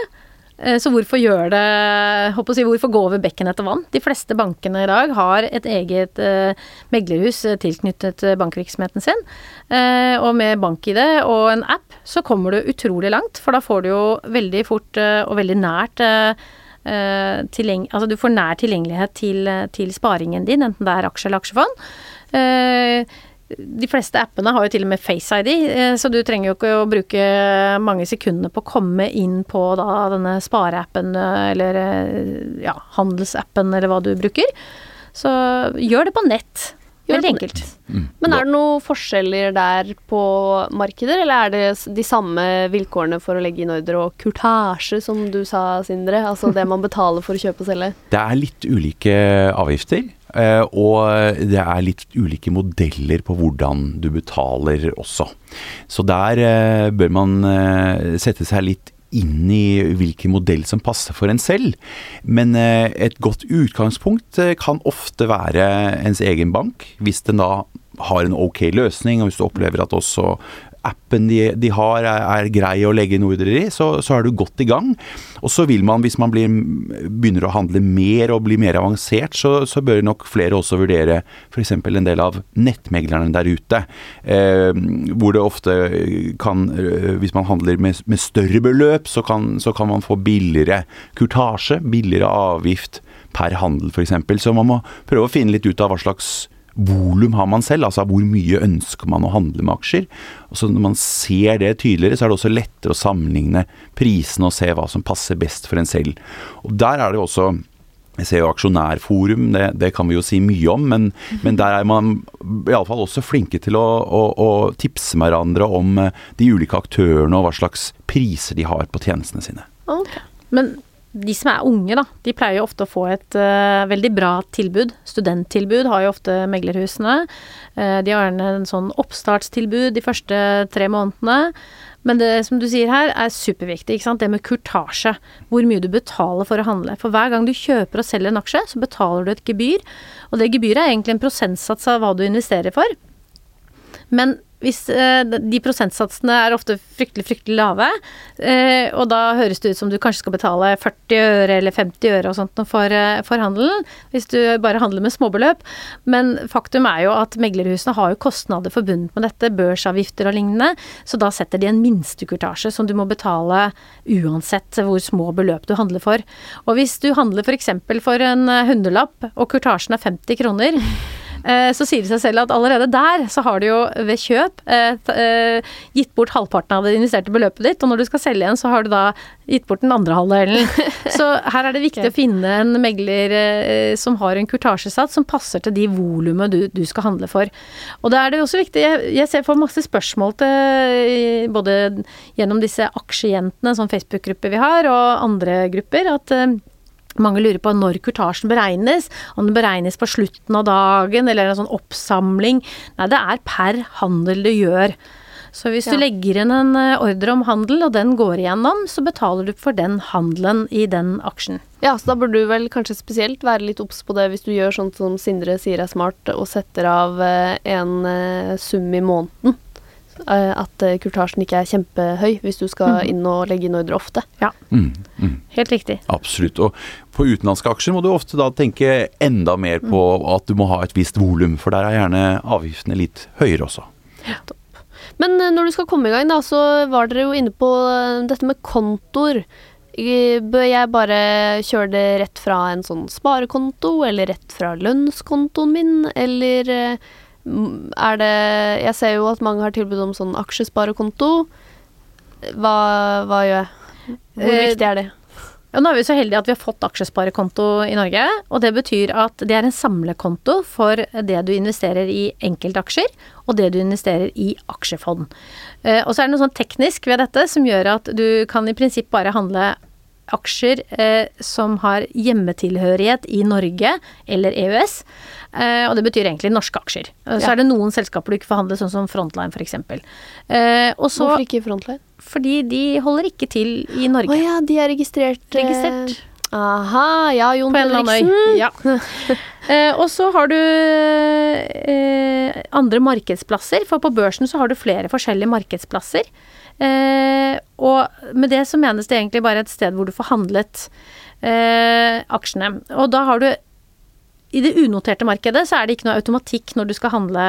Eh, Så hvorfor gjør det si, Hvorfor gå over bekken etter vann? De fleste bankene i dag har et eget eh, meglerhus eh, tilknyttet bankvirksomheten sin. Og med bank-ID og en app så kommer du utrolig langt, for da får du jo veldig fort og veldig nært Altså du får nær tilgjengelighet til, til sparingen din, enten det er aksje eller aksjefond. De fleste appene har jo til og med Face ID, eh, så du trenger jo ikke å bruke mange sekundene på å komme inn på da denne spareappen eh, eller eh, ja, handelsappen eller hva du bruker. Så gjør det på nett. Gjør det Veldig enkelt. Men er det noen forskjeller der på markeder, eller er det de samme vilkårene for å legge inn ordre og kurtasje, som du sa, Sindre? Altså det man betaler for å kjøpe og selge? Det er litt ulike avgifter, og det er litt ulike modeller på hvordan du betaler også. Så der eh, bør man eh, sette seg litt inn i hvilken modell som passer for en selv. Men eh, et godt utgangspunkt eh, kan ofte være ens egen bank, hvis den da har en ok løsning, og hvis du opplever at også appen de, de har er, er grei å legge inn ordrer i, så, så er du godt i gang. Og så vil man, hvis man blir, begynner å handle mer og blir mer avansert, så, så bør nok flere også vurdere f.eks. en del av nettmeglerne der ute. Eh, hvor det ofte kan, eh, hvis man handler med, med større beløp, så kan, så kan man få billigere kurtasje, billigere avgift per handel f.eks. Så man må prøve å finne litt ut av hva slags volum har man selv, altså hvor mye ønsker man å handle med aksjer. Og så Når man ser det tydeligere, så er det også lettere å sammenligne prisene og se hva som passer best for en selv. Og Der er det jo også jeg ser jo Aksjonærforum, det, det kan vi jo si mye om, men, men der er man iallfall også flinke til å, å, å tipse hverandre om eh, de ulike aktørene og hva slags priser de har på tjenestene sine. Okay. Men de som er unge, da, de pleier jo ofte å få et uh, veldig bra tilbud. Studenttilbud har jo ofte meglerhusene. Uh, de har gjerne en sånn oppstartstilbud de første tre månedene. Men det som du sier her, er superviktig. ikke sant? Det med kurtasje. Hvor mye du betaler for å handle. For hver gang du kjøper og selger en aksje, så betaler du et gebyr. Og det gebyret er egentlig en prosentsats av hva du investerer for. Men hvis eh, de prosentsatsene er ofte fryktelig, fryktelig lave, eh, og da høres det ut som du kanskje skal betale 40 øre eller 50 øre og sånt for, eh, for handelen, hvis du bare handler med småbeløp. Men faktum er jo at meglerhusene har jo kostnader forbundet med dette, børsavgifter og lignende, så da setter de en minstekurtasje som du må betale uansett hvor små beløp du handler for. Og hvis du handler f.eks. For, for en hundrelapp, og kurtasjen er 50 kroner, så sier det seg selv at allerede der så har du jo ved kjøp eh, eh, gitt bort halvparten av det investerte beløpet ditt, og når du skal selge igjen, så har du da gitt bort den andre halvdelen. Så her er det viktig okay. å finne en megler eh, som har en kurtasjesats som passer til de volumet du, du skal handle for. Og da er det jo også viktig, jeg, jeg ser for masse spørsmål til eh, både gjennom disse aksjejentene, sånn Facebook-gruppe vi har, og andre grupper, at eh, mange lurer på når kurtasjen beregnes, om den beregnes på slutten av dagen eller en sånn oppsamling. Nei, det er per handel du gjør. Så hvis Ja. du legger inn en eh, ordre om handel, og den går igjennom, så betaler du for den handelen i den aksjen. Ja, så da burde du vel kanskje spesielt være litt obs på det hvis du gjør sånn som Sindre sier er smart, og setter av eh, en eh, sum i måneden. Eh, at eh, kurtasjen ikke er kjempehøy hvis du skal Mhm. inn og legge inn ordre ofte. Mm, mm. Helt riktig. Absolutt. Og på utenlandske aksjer må du ofte da tenke enda mer på at du må ha et visst volum, for der er gjerne avgiftene litt høyere også. Men eh, når du skal komme i gang, da, så var dere jo inne på dette med kontoer. Bør jeg bare kjøre det rett fra en sånn sparekonto, eller rett fra lønnskontoen min, eller er det Jeg ser jo at mange har tilbud om sånn aksjesparekonto. Hva, hva gjør jeg? Hvor Eh, viktig er det? Ja, nå er vi så heldige at vi har fått aksjesparekonto i Norge. Og det betyr at det er en samlekonto for det du investerer i enkeltaksjer, og det du investerer i aksjefond. Eh, og så er det noe sånn teknisk ved dette som gjør at du kan i prinsipp bare handle aksjer eh, som har hjemmetilhørighet i Norge eller EØS. Eh, og det betyr egentlig norske aksjer. Eh, Så Ja. er det noen selskaper du ikke får handle, sånn som Frontline f.eks. Eh, og Hvorfor ikke Frontline? fordi de holder ikke til i Å Norge. ja, de er registrert eh, Registrert. Aha, ja, Jon På en eller annen Ja. Eh, og så har du eh, andre markedsplasser, for på børsen så har du flere forskjellige markedsplasser. Eh, og med det så menes det egentlig bare et sted hvor du får handlet eh, aksjene. Og da har du i det unoterte markedet så er det ikke noe automatikk når du skal handle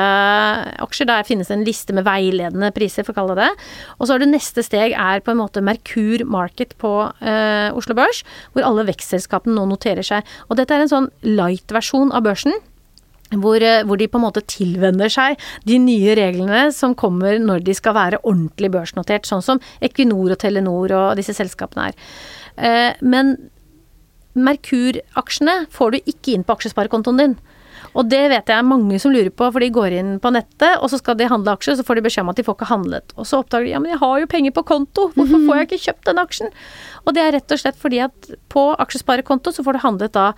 aksjer. Der finnes en liste med veiledende priser, for å kalle det det. Og så har du neste steg er på en måte Merkur Market på eh, Oslo Børs, hvor alle vekstselskapene nå noterer seg. Og dette er en sånn light-versjon av børsen. Hvor, eh, hvor de på en måte tilvenner seg de nye reglene som kommer når de skal være ordentlig børsnotert, sånn som Equinor og Telenor og disse selskapene er. Eh, men Merkur-aksjene får du ikke inn på aksjesparekontoen din. Og det vet jeg er mange som lurer på, for de går inn på nettet, og så skal de handle aksjer, så får de beskjed om at de får ikke handlet. Og så oppdager de ja, men jeg har jo penger på konto, hvorfor får jeg ikke kjøpt den aksjen? Og det er rett og slett fordi at på aksjesparekonto så får du handlet da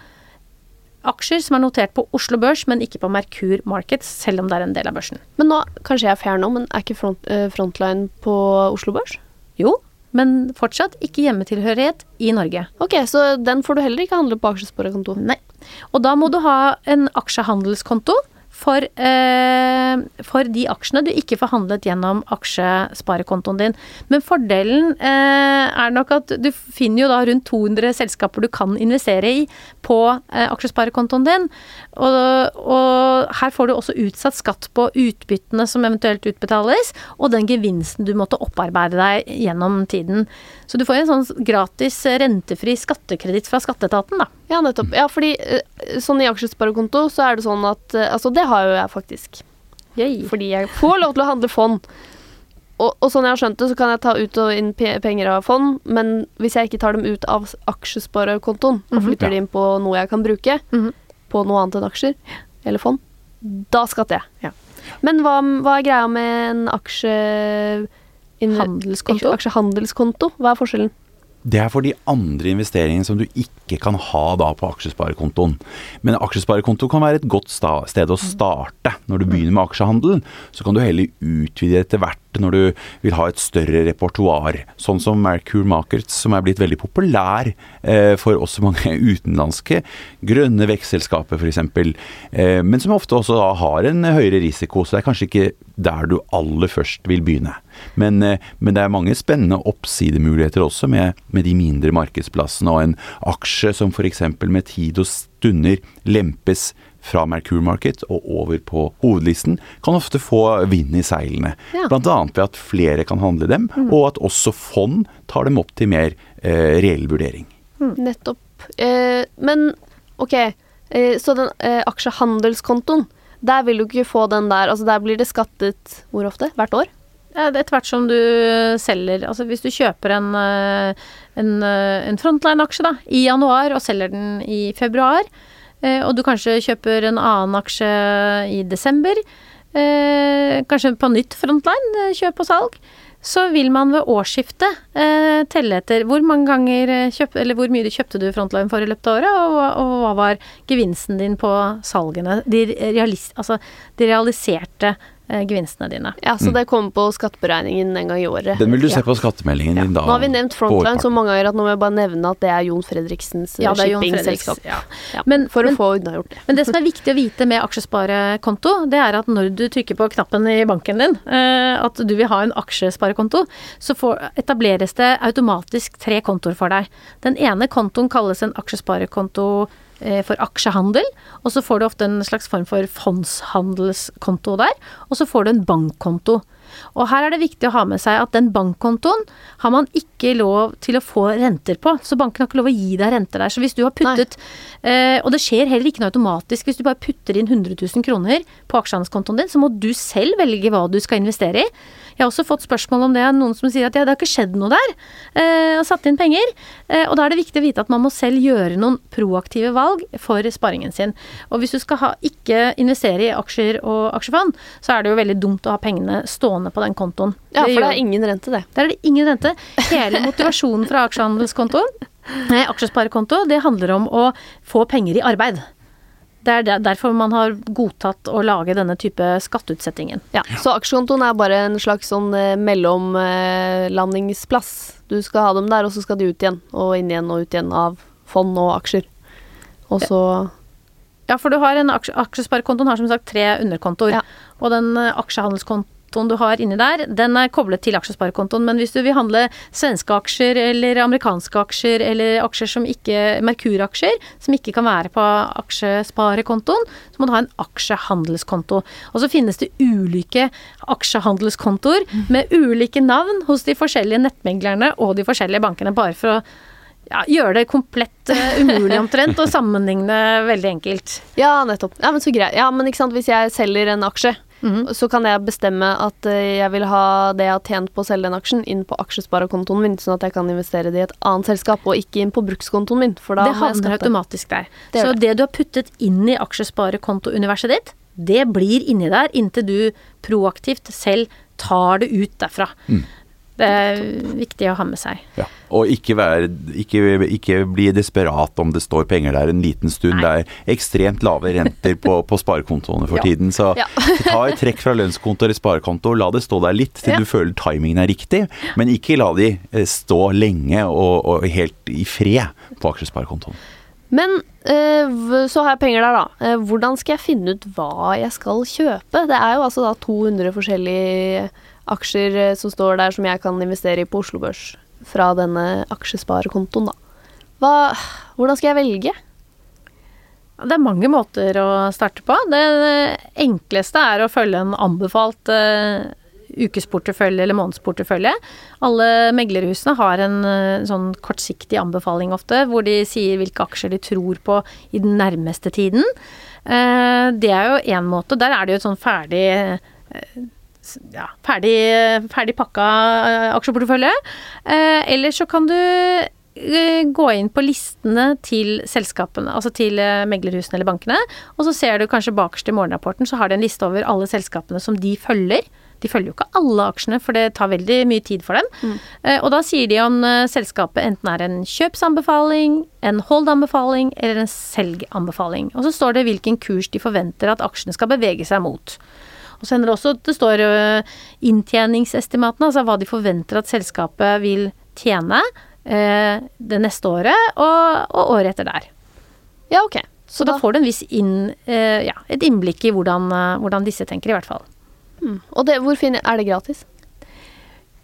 aksjer som er notert på Oslo Børs, men ikke på Merkur Markets, selv om det er en del av børsen. Men nå, kanskje jeg er fair nå, men er ikke front, eh, Frontline på Oslo Børs? Jo, men fortsatt ikke hjemmetilhørighet i Norge. Ok, så den får du heller ikke handle på aksjesporekonto? Nei. Og da må du ha en aksjehandelskonto for, eh, for de aksjene du ikke får handlet gjennom aksjesparekontoen din. Men fordelen eh, er nok at du finner jo da rundt 200 selskaper du kan investere i på eh, aksjesparekontoen din. Og, og her får du også utsatt skatt på utbyttene som eventuelt utbetales, og den gevinsten du måtte opparbeide deg gjennom tiden. Så du får en sånn gratis rentefri skattekreditt fra skatteetaten, da. Ja, nettopp. Ja, fordi eh, sånn i aksjesparekonto så er det sånn at eh, Altså, det har jo jeg faktisk. Fordi jeg får lov til å handle fond. Og, og sånn jeg har skjønt det, så kan jeg ta ut og inn penger av fond, men hvis jeg ikke tar dem ut av aksjesparekontoen og flytter flytter -hmm. dem inn på noe jeg kan bruke, Mhm. på noe annet enn aksjer eller fond, da skatter jeg. Ja. Men hva, hva er greia med en aksje... in- Handelskonto? Aksjehandelskonto? Hva er forskjellen? Det er for de andre investeringene som du ikke kan ha da på aksjesparekontoen. Men aksjesparekonto kan være et godt sted å starte når du begynner med aksjehandel. Så kan du heller utvide etter hvert når du vil ha et større repertoar. Sånn som Mercure Markets, som er blitt veldig populær eh, for også mange utenlandske grønne vekstselskaper f.eks. Eh, men som ofte også har en høyere risiko, så det er kanskje ikke der du aller først vil begynne. Men, eh, men det er mange spennende oppsidemuligheter også med, med de mindre markedsplassene, og en aksje som f.eks. med tid og stunder lempes fra Mercure Market og over på hovedlisten, kan ofte få vind i seilene. Ja. Annet ved at flere kan handle dem, og at også fond tar dem opp til mer eh, reell vurdering. Nettopp. Eh, men ok, eh, så den eh, aksjehandelskontoen, der vil du ikke få den der Altså der blir det skattet hvor ofte? Hvert år? Ja, det er Etter hvert som du selger Altså hvis du kjøper en, eh, en, eh, en Frontline-aksje da, i januar og selger den i februar, eh, og du kanskje kjøper en annen aksje i desember, eh, kanskje på nytt Frontline, eh, kjøp og salg, så vil man ved årsskiftet eh, telle etter hvor mange ganger eh, kjøp, eller hvor mye du kjøpte du Frontline for i løpet av året, og, og hva var gevinsten din på salgene. De, realis, altså, de realiserte eh, gevinstene dine. Ja, Så det kommer på skatteberegningen en gang i året. Den vil du se Ja. på skattemeldingen din da. Nå har vi nevnt Frontline så mange ganger at nå må jeg bare nevne at det er Jon Fredriksens eh, Ja, det er Jon shippingselskap. Fredriks. Ja. Ja, Men- for men- å få unnagjort det. Men det som er viktig å vite med aksjesparekonto, det er at når du trykker på knappen i banken din, eh, at du vil ha en aksjesparekonto, så får, etableres det automatisk tre kontoer for deg. Den ene kontoen kalles en aksjesparekonto eh, for aksjehandel, og så får du ofte en slags form for fondshandelskonto der, og så får du en bankkonto. Og her er det viktig å ha med seg at den bankkontoen har man ikke lov til å få renter på. Så banken har ikke lov å gi deg renter der. Så hvis du har puttet eh, Og det skjer heller ikke noe automatisk. Hvis du bare putter inn 100 000 kroner på aksjehandelskontoen din, så må du selv velge hva du skal investere i. Jeg har også fått spørsmål om det av noen som sier at ja, det har ikke skjedd noe der. Eh, og satt inn penger. Eh, og da er det viktig å vite at man må selv gjøre noen proaktive valg for sparingen sin. Og hvis du skal ha, ikke investere i aksjer og aksjefond, så er det jo veldig dumt å ha pengene stående på den kontoen. Ja, for det er ingen rente, det. der er det ingen rente. Hele motivasjonen fra aksjehandelskontoen, nei, aksjesparekonto, det handler om å få penger i arbeid. Det er derfor man har godtatt å lage denne type skatteutsettingen. Ja, Så aksjekontoen er bare en slags sånn eh, mellomlandingsplass. Du skal ha dem der, og så skal de ut igjen. Og inn igjen og ut igjen av fond og aksjer. Og så Ja, for du har en aksje, aksjesparekontoen har som sagt tre underkontoer. Ja. Og den eh, aksjehandelskontoen du har inni der, den er koblet til aksjesparekontoen. Men hvis du vil handle svenske aksjer eller amerikanske aksjer eller aksjer som ikke Merkur-aksjer, som ikke kan være på aksjesparekontoen, så må du ha en aksjehandelskonto. Og så finnes det ulike aksjehandelskontoer med ulike navn hos de forskjellige nettmeglerne og de forskjellige bankene, bare for å ja, gjøre det komplett eh, umulig omtrent, og sammenligne veldig enkelt. Ja, nettopp. Ja, men så greit. Ja, men ikke sant, hvis jeg selger en aksje, Mhm. så kan jeg bestemme at eh, jeg vil ha det jeg har tjent på å selge den aksjen, inn på aksjesparekontoen min, sånn at jeg kan investere det i et annet selskap, og ikke inn på brukskontoen min, for da det jeg havner skatte. automatisk der. Det så det du har puttet inn i aksjesparekontouniverset ditt, det blir inni der inntil du proaktivt selv tar det ut derfra. Mm. Det er viktig å ha med seg. Ja. Og ikke, være, ikke, ikke bli desperat om det står penger der en liten stund. Nei. Det er ekstremt lave renter på, på sparekontoene for Ja. tiden. Så Ja. ta et trekk fra lønnskonto eller sparekonto, la det stå der litt til du føler timingen er riktig. Men ikke la de eh, stå lenge og, og helt i fred på aksjesparekontoen. Men eh, så har jeg penger der, da. Eh, hvordan skal jeg finne ut hva jeg skal kjøpe? Det er jo altså da 200 forskjellige aksjer eh, som står der som jeg kan investere i på Oslo Børs fra denne aksjesparekontoen, da. Hva, hvordan skal jeg velge? Det er mange måter å starte på. Det enkleste er å følge en anbefalt uh, ukesportefølje eller månedsportefølje. Alle meglerhusene har en uh, sånn kortsiktig anbefaling ofte, hvor de sier hvilke aksjer de tror på i den nærmeste tiden. Uh, det er jo én måte. Der er det jo et sånn ferdig ja, ferdig, ferdig pakka eh, aksjeportefølje. Eh, eller så kan du eh, gå inn på listene til selskapene, altså til eh, meglerhusene eller bankene, og så ser du kanskje bakerst i morgenrapporten, så har de en liste over alle selskapene som de følger. De følger jo ikke alle aksjene, for det tar veldig mye tid for dem. Eh, Og da sier de om selskapet enten er en kjøpsanbefaling, en hold-anbefaling eller en selganbefaling. Og så står det hvilken kurs de forventer at aksjene skal bevege seg mot. Og så hender det også at det står øh, inntjeningsestimatene, altså hva de forventer at selskapet vil tjene eh, det neste året og, og året etter der. Ja, ok. Så da får du en viss inn, eh, ja, et innblikk i hvordan, øh, hvordan disse tenker, i hvert fall. Mm. Og det, hvor finner Er det gratis?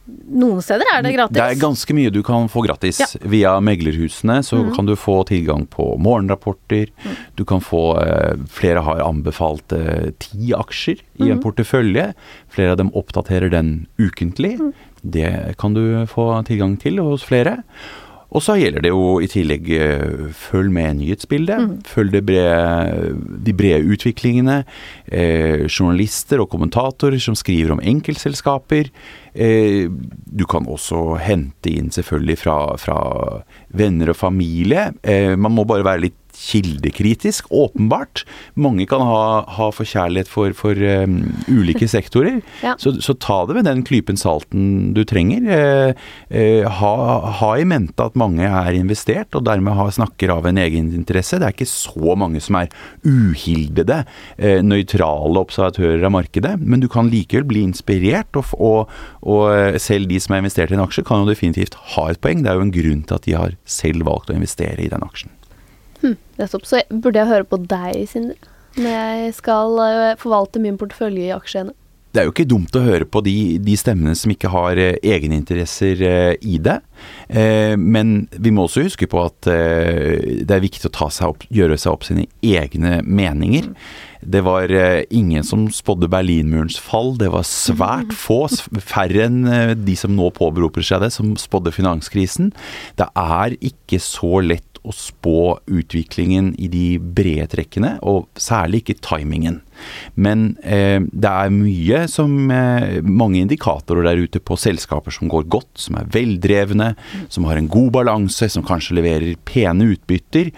Noen steder er det gratis. Det er ganske mye du kan få gratis. Ja. Via meglerhusene så kan du få tilgang på morgenrapporter. Du kan få eh, Flere har anbefalt eh, ti aksjer i en portefølje. Flere av dem oppdaterer den ukentlig. Det kan du få tilgang til hos flere. Og så gjelder det jo i tillegg eh, følg med nyhetsbildet. Følg det brede, de brede utviklingene. Eh, journalister og kommentatorer som skriver om enkeltselskaper. Eh, du kan også hente inn selvfølgelig fra, fra venner og familie. Eh, man må bare være litt kildekritisk, åpenbart. Mange kan ha, ha forkjærlighet for, for um, ulike sektorer. Ja. så, så ta det med den klypen salten du trenger. Eh, eh, ha, ha i mente at mange er investert, og dermed ha, snakker av en egeninteresse. Det er ikke så mange som er uhildede, eh, nøytrale observatører av markedet, men du kan likevel bli inspirert, og, og, og eh, selv de som er investert i en aksje, kan jo definitivt ha et poeng. Det er jo en grunn til at de har selv valgt å investere i den aksjen. Nettopp. Så burde jeg høre på deg, Sindre, når jeg skal eh, forvalte min portefølje i aksjene? det er jo ikke dumt å høre på de, de stemmene som ikke har eh, egeninteresser eh, i det. Eh, men vi må også huske på at eh, det er viktig å ta seg opp, gjøre seg opp sine egne meninger. Det var eh, ingen som spådde Berlinmurens fall. Det var svært få, færre enn de som nå påberoper seg det, som spådde finanskrisen. Det er ikke så lett å spå utviklingen i de brede trekkene, og særlig ikke timingen. Men eh, det er mye som eh, Mange indikatorer der ute på selskaper som går godt, som er veldrevne, som har en god balanse, som kanskje leverer pene utbytter,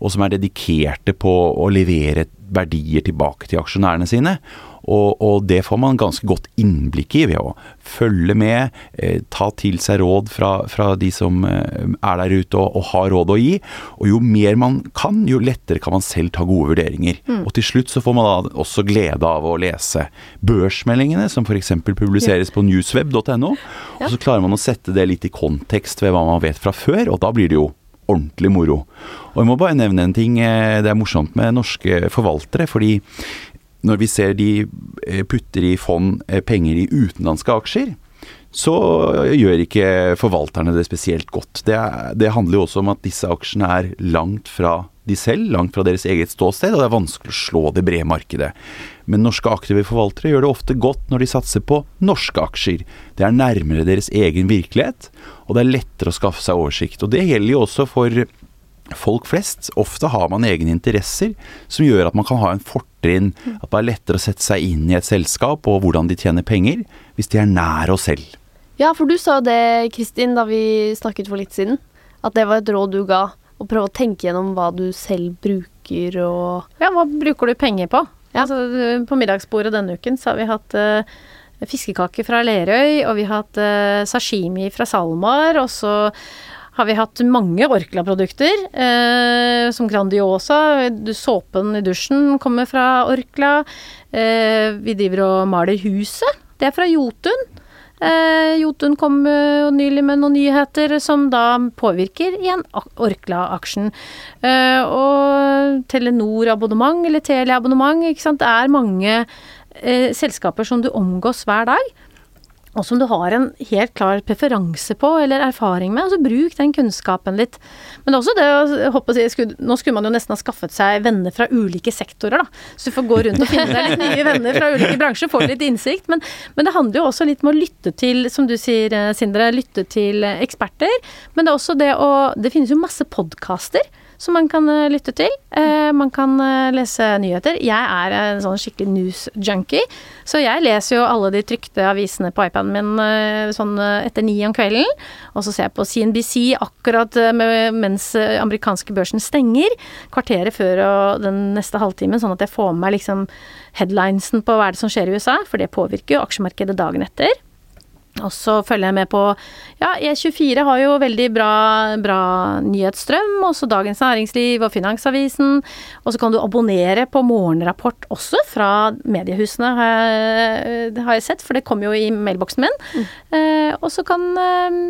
og som er dedikerte på å levere verdier tilbake til aksjonærene sine. Og, og det får man ganske godt innblikk i ved å følge med, eh, ta til seg råd fra, fra de som eh, er der ute og, og har råd å gi. Og jo mer man kan, jo lettere kan man selv ta gode vurderinger. Og til slutt så får man da også glede av å lese børsmeldingene, som f.eks. publiseres på newsweb.no. Og så klarer man å sette det litt i kontekst ved hva man vet fra før, og da blir det jo ordentlig moro. Og jeg må bare nevne en ting. eh, Det er morsomt med norske forvaltere, fordi når vi ser de eh, putter i fond eh, penger i utenlandske aksjer, så gjør ikke forvalterne det spesielt godt. Det, det handler jo også om at disse aksjene er langt fra de selv, langt fra deres eget ståsted, og det er vanskelig å slå det brede markedet. Men norske aktive forvaltere gjør det ofte godt når de satser på norske aksjer. Det er nærmere deres egen virkelighet, og det er lettere å skaffe seg oversikt. Og det gjelder jo også for folk flest. Ofte har man egne interesser som gjør at man kan ha en fortrinn. At det er lettere å sette seg inn i et selskap og hvordan de tjener penger, hvis de er nær oss selv. Ja, for du sa jo det, Kristin, da vi snakket for litt siden. At det var et råd du ga. Å prøve å tenke gjennom hva du selv bruker og Ja, hva bruker du penger på? Ja. Altså, på middagsbordet denne uken så har vi hatt uh, fiskekaker fra Lerøy, og vi har hatt uh, sashimi fra SalMar, og så har vi hatt mange Orkla-produkter, eh, som Grandiosa. Såpen i dusjen kommer fra Orkla. Eh, vi driver og maler huset. Det er fra Jotun. Eh, Jotun kom eh, nylig med noen nyheter som da påvirker igjen ak- Orkla-aksjen. Eh, og Telenor-abonnement eller Telia-abonnement, ikke sant. Det er mange eh, selskaper som du omgås hver dag. Og som du har en helt klar preferanse på eller erfaring med. altså Bruk den kunnskapen litt. Men det er også det å håpe å si, Nå skulle man jo nesten ha skaffet seg venner fra ulike sektorer, da. Så du får gå rundt og finne deg litt nye venner fra ulike bransjer, få litt innsikt. Men, men det handler jo også litt om å lytte til, som du sier, eh, Sindre, lytte til eksperter. Men det er også det å Det finnes jo masse podkaster som man kan eh, lytte til. Eh, man kan eh, lese nyheter. Jeg er en sånn skikkelig news-junkie, så jeg leser jo alle de trykte avisene på iPaden min sånn etter ni om kvelden. Og så ser jeg på CNBC akkurat mens amerikanske børsen stenger, kvarteret før og den neste halvtimen, sånn at jeg får med meg liksom headlinesen på hva er det som skjer i USA, for det påvirker jo aksjemarkedet dagen etter. Og så følger jeg med på Ja, E24 har jo veldig bra, bra nyhetsstrøm. Også Dagens Næringsliv og Finansavisen. Og så kan du abonnere på morgenrapport også fra mediehusene, har jeg, har jeg sett, for det kommer jo i mailboksen min. Eh, og så kan eh,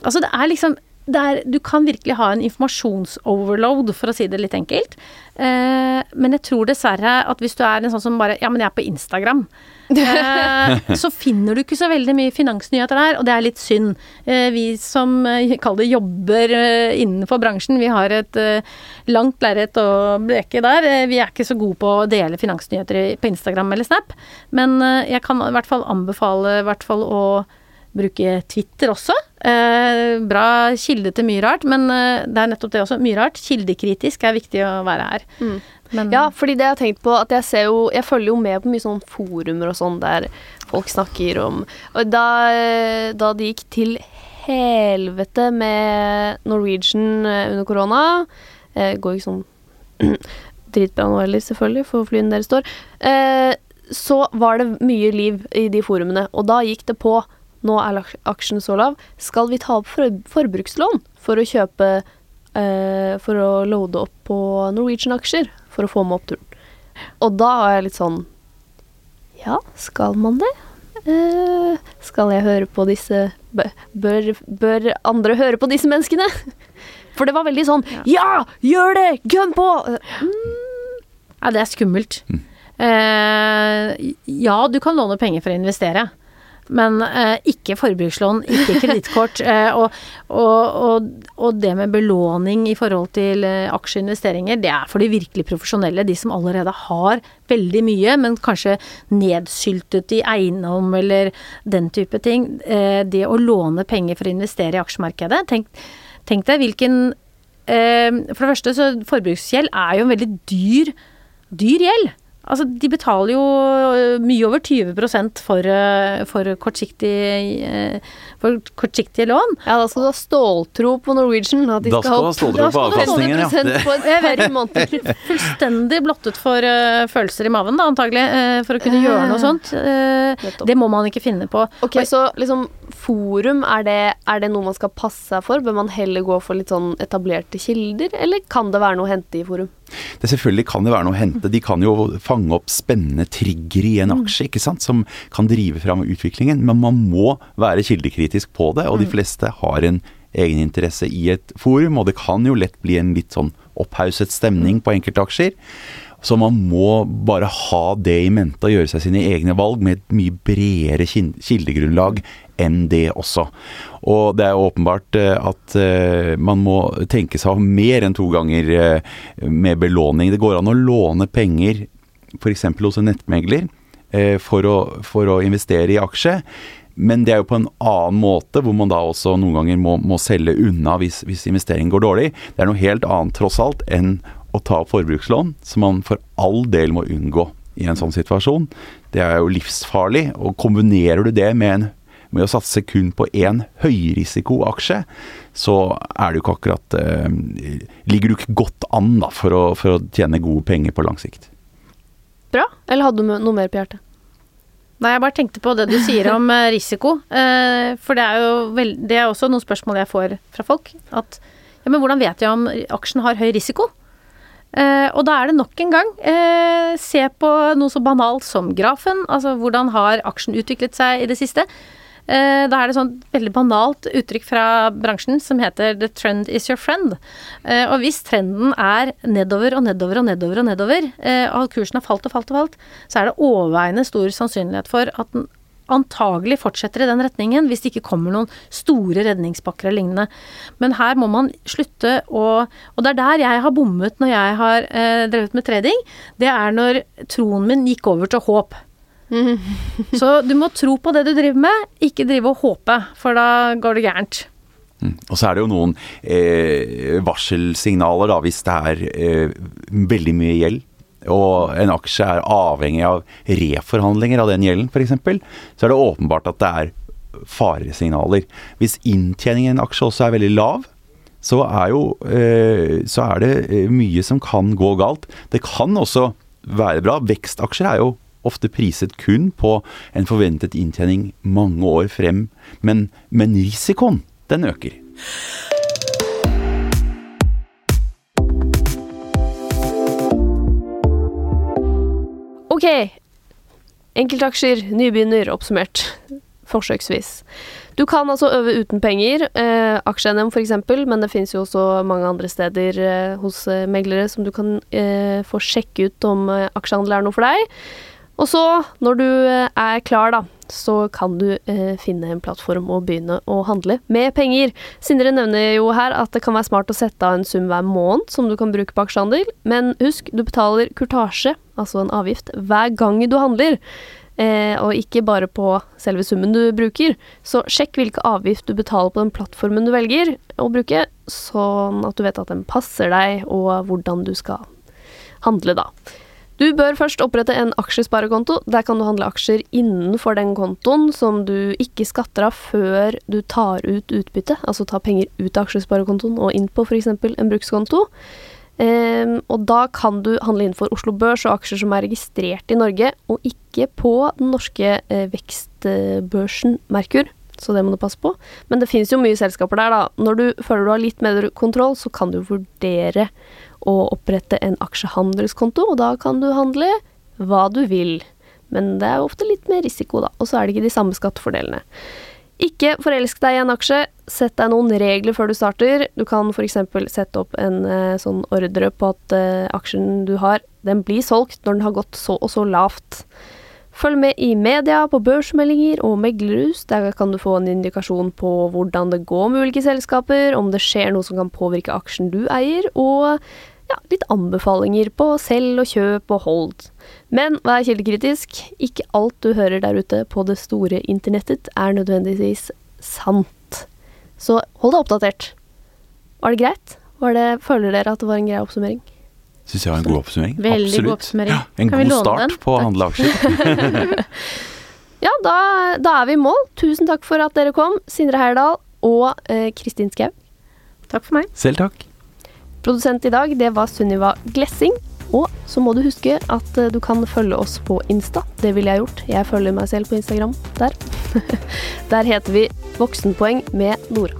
Altså, det er liksom er, du kan virkelig ha en informasjonsoverload, for å si det litt enkelt. Eh, men jeg tror dessverre at hvis du er en sånn som bare Ja, men jeg er på Instagram. Eh, så finner du ikke så veldig mye finansnyheter der, og det er litt synd. Eh, vi som kaller kall det jobber eh, innenfor bransjen, vi har et eh, langt lerret å bleke der. Eh, vi er ikke så gode på å dele finansnyheter på Instagram eller Snap, men eh, jeg kan i hvert fall anbefale hvert fall å bruke Twitter også. Eh, bra kilde til mye rart, men eh, det er nettopp det også. Mye rart. Kildekritisk er viktig å være her. Men, Ja, fordi det jeg har tenkt på at jeg ser jo Jeg følger jo med på mye sånn forumer og sånn der folk snakker om Og da, da det gikk til helvete med Norwegian eh, under korona eh, Går ikke sånn dritbra nå heller, selvfølgelig, for flyene deres står, eh, så var det mye liv i de forumene. Og da gikk det på Nå er aksjen så lav. Skal vi ta opp for forbrukslån for å kjøpe eh, For å loade opp på Norwegian-aksjer? For å få med oppturen. Og da var jeg litt sånn Ja, skal man det? Eh, skal jeg høre på disse bør, bør andre høre på disse menneskene? For det var veldig sånn Ja, gjør det! Gønn på! Mm. Ja, det er skummelt. Eh, ja, du kan låne penger for å investere. Men eh, ikke forbrukslån, ikke kredittkort. eh, og, og, og, og det med belåning i forhold til eh, aksjeinvesteringer, det er for de virkelig profesjonelle. De som allerede har veldig mye, men kanskje nedsyltet i eiendom eller den type ting. Eh, det å låne penger for å investere i aksjemarkedet. Tenk, tenk deg hvilken eh, For det første, så forbruksgjeld er jo en veldig dyr dyr gjeld. Altså, de betaler jo øh, mye over 20% for, øh, for, kortsiktig, øh, for kortsiktige lån. Ja, da skal du ha ståltro på Norwegian. At de Da skal du ha ståltro på avkastningen, ja. 50% på et. Fullstendig blottet for uh, følelser i maven, da, antagelig, uh, for å kunne gjøre noe sånt. Uh, det må man ikke finne på. Ok, Så liksom forum, er det, er det noe man skal passe seg for? Bør man heller gå for litt sånn etablerte kilder, eller kan det være noe å hente i forum? Det selvfølgelig kan det være noe å hente. De kan jo fange opp spennende trigger i en aksje, ikke sant, som kan drive fram utviklingen. Men man må være kildekritisk på det, og de fleste har en egeninteresse i et forum. Og det kan jo lett bli en litt sånn opphauset stemning på enkelte aksjer. Så man må bare ha det i mente og gjøre seg sine egne valg med et mye bredere kildegrunnlag enn det også. Og det er åpenbart eh, at eh, man må tenke seg om mer enn to ganger eh, med belåning. Det går an å låne penger f.eks. hos en nettmegler for å, for å investere i aksje. Men det er jo på en annen måte, hvor man da også noen ganger må, må selge unna hvis, hvis investeringen går dårlig. Det er noe helt annet tross alt enn å ta opp forbrukslån, som man for all del må unngå i en sånn situasjon. Det er jo livsfarlig. Og kombinerer du det med, en, med å satse kun på én høyrisikoaksje, så er du ikke akkurat eh, Ligger du ikke godt an da, for å, for å tjene gode penger på lang sikt. Bra? Eller hadde du noe mer på hjertet? Nei, jeg bare tenkte på det du sier om eh, risiko. Eh, for det er jo veld... det er også noen spørsmål jeg får fra folk. At ja, men hvordan vet jeg om aksjen har høy risiko? Eh, og da er det nok en gang eh, se på noe så banalt som grafen. Altså hvordan har aksjen utviklet seg i det siste? Eh, da er det sånn veldig banalt uttrykk fra bransjen som heter 'the trend is your friend'. Og hvis trenden er nedover og nedover og nedover og nedover, og kursen har falt og falt og falt, så er det overveiende stor sannsynlighet for at den antagelig fortsetter i den retningen hvis det ikke kommer noen store redningspakker eller lignende. Men her må man slutte å Og det er der jeg har bommet når jeg har eh, drevet med trading. Det er når troen min gikk over til håp. Så du må tro på det du driver med, ikke drive og håpe, for da går det gærent. Mm. Og så er det jo noen eh, varselsignaler da, hvis det er eh, veldig mye gjeld. Og en aksje er avhengig av reforhandlinger av den gjelden, f.eks. Så er det åpenbart at det er faresignaler. Hvis inntjeningen i en aksje også er veldig lav, så er, jo, eh, så er det eh, mye som kan gå galt. Det kan også være bra. Vekstaksjer er jo ofte priset kun på en forventet inntjening mange år frem, men, men risikoen, den øker. Ok, enkeltaksjer, nybegynner, oppsummert. Forsøksvis. Du kan altså øve uten penger, eh, aksje-NM f.eks., men det finnes jo også mange andre steder eh, hos eh, meglere som du kan eh, få sjekke ut om eh, aksjehandel er noe for deg. Og så, når du eh, er klar, da, så kan du eh, finne en plattform og begynne å handle med penger. Sindre nevner jo her at det kan være smart å sette av en sum hver måned som du kan bruke på aksjehandel, men husk, du betaler kurtasje, altså en avgift, hver gang du handler. Eh, og ikke bare på selve summen du bruker. Så sjekk hvilke avgift du betaler på den plattformen du velger å bruke, sånn at du vet at den passer deg, og hvordan du skal handle, da. Du bør først opprette en aksjesparekonto. Der kan du handle aksjer innenfor den kontoen som du ikke skatter av før du tar ut utbytte, altså ta penger ut av aksjesparekontoen og inn på f.eks. en brukskonto. Um, og da kan du handle innenfor Oslo Børs og aksjer som er registrert i Norge, og ikke på den norske eh, vekstbørsen Merkur. Så det må du passe på. Men det finnes jo mye selskaper der, da. Når du føler du har litt mer kontroll, så kan du vurdere å opprette en aksjehandelskonto, og da kan du handle hva du vil. Men det er jo ofte litt mer risiko, da. Og så er det ikke de samme skattefordelene. Ikke forelsk deg i en aksje. Sett deg noen regler før du starter. Du kan f.eks. sette opp en eh, sånn ordre på at eh, aksjen du har, den blir solgt når den har gått så og så lavt. Følg med i media, på børsmeldinger og meglerhus. Der kan du få en indikasjon på hvordan det går med ulike selskaper, om det skjer noe som kan påvirke aksjen du eier, og ja, litt anbefalinger på selg og kjøp og hold. Men vær kildekritisk. Ikke alt du hører der ute på det store internettet er nødvendigvis sant. Så hold deg oppdatert. Var det greit? Var det, føler dere at det var en grei oppsummering? Syns jeg var en god oppsummering. Veldig Absolutt. god oppsummering. Ja, en Kan god start den? på å handle aksjer. Ja, da, da er vi i mål. Tusen takk for at dere kom, Sindre Heyerdahl og eh, Kristin Skau. Takk for meg. Selv takk. Produsent i dag, det var Sunniva Glessing. Og så må du huske at eh, du kan følge oss på Insta. Det ville jeg gjort. Jeg følger meg selv på Instagram der. der heter vi Voksenpoeng med Nora.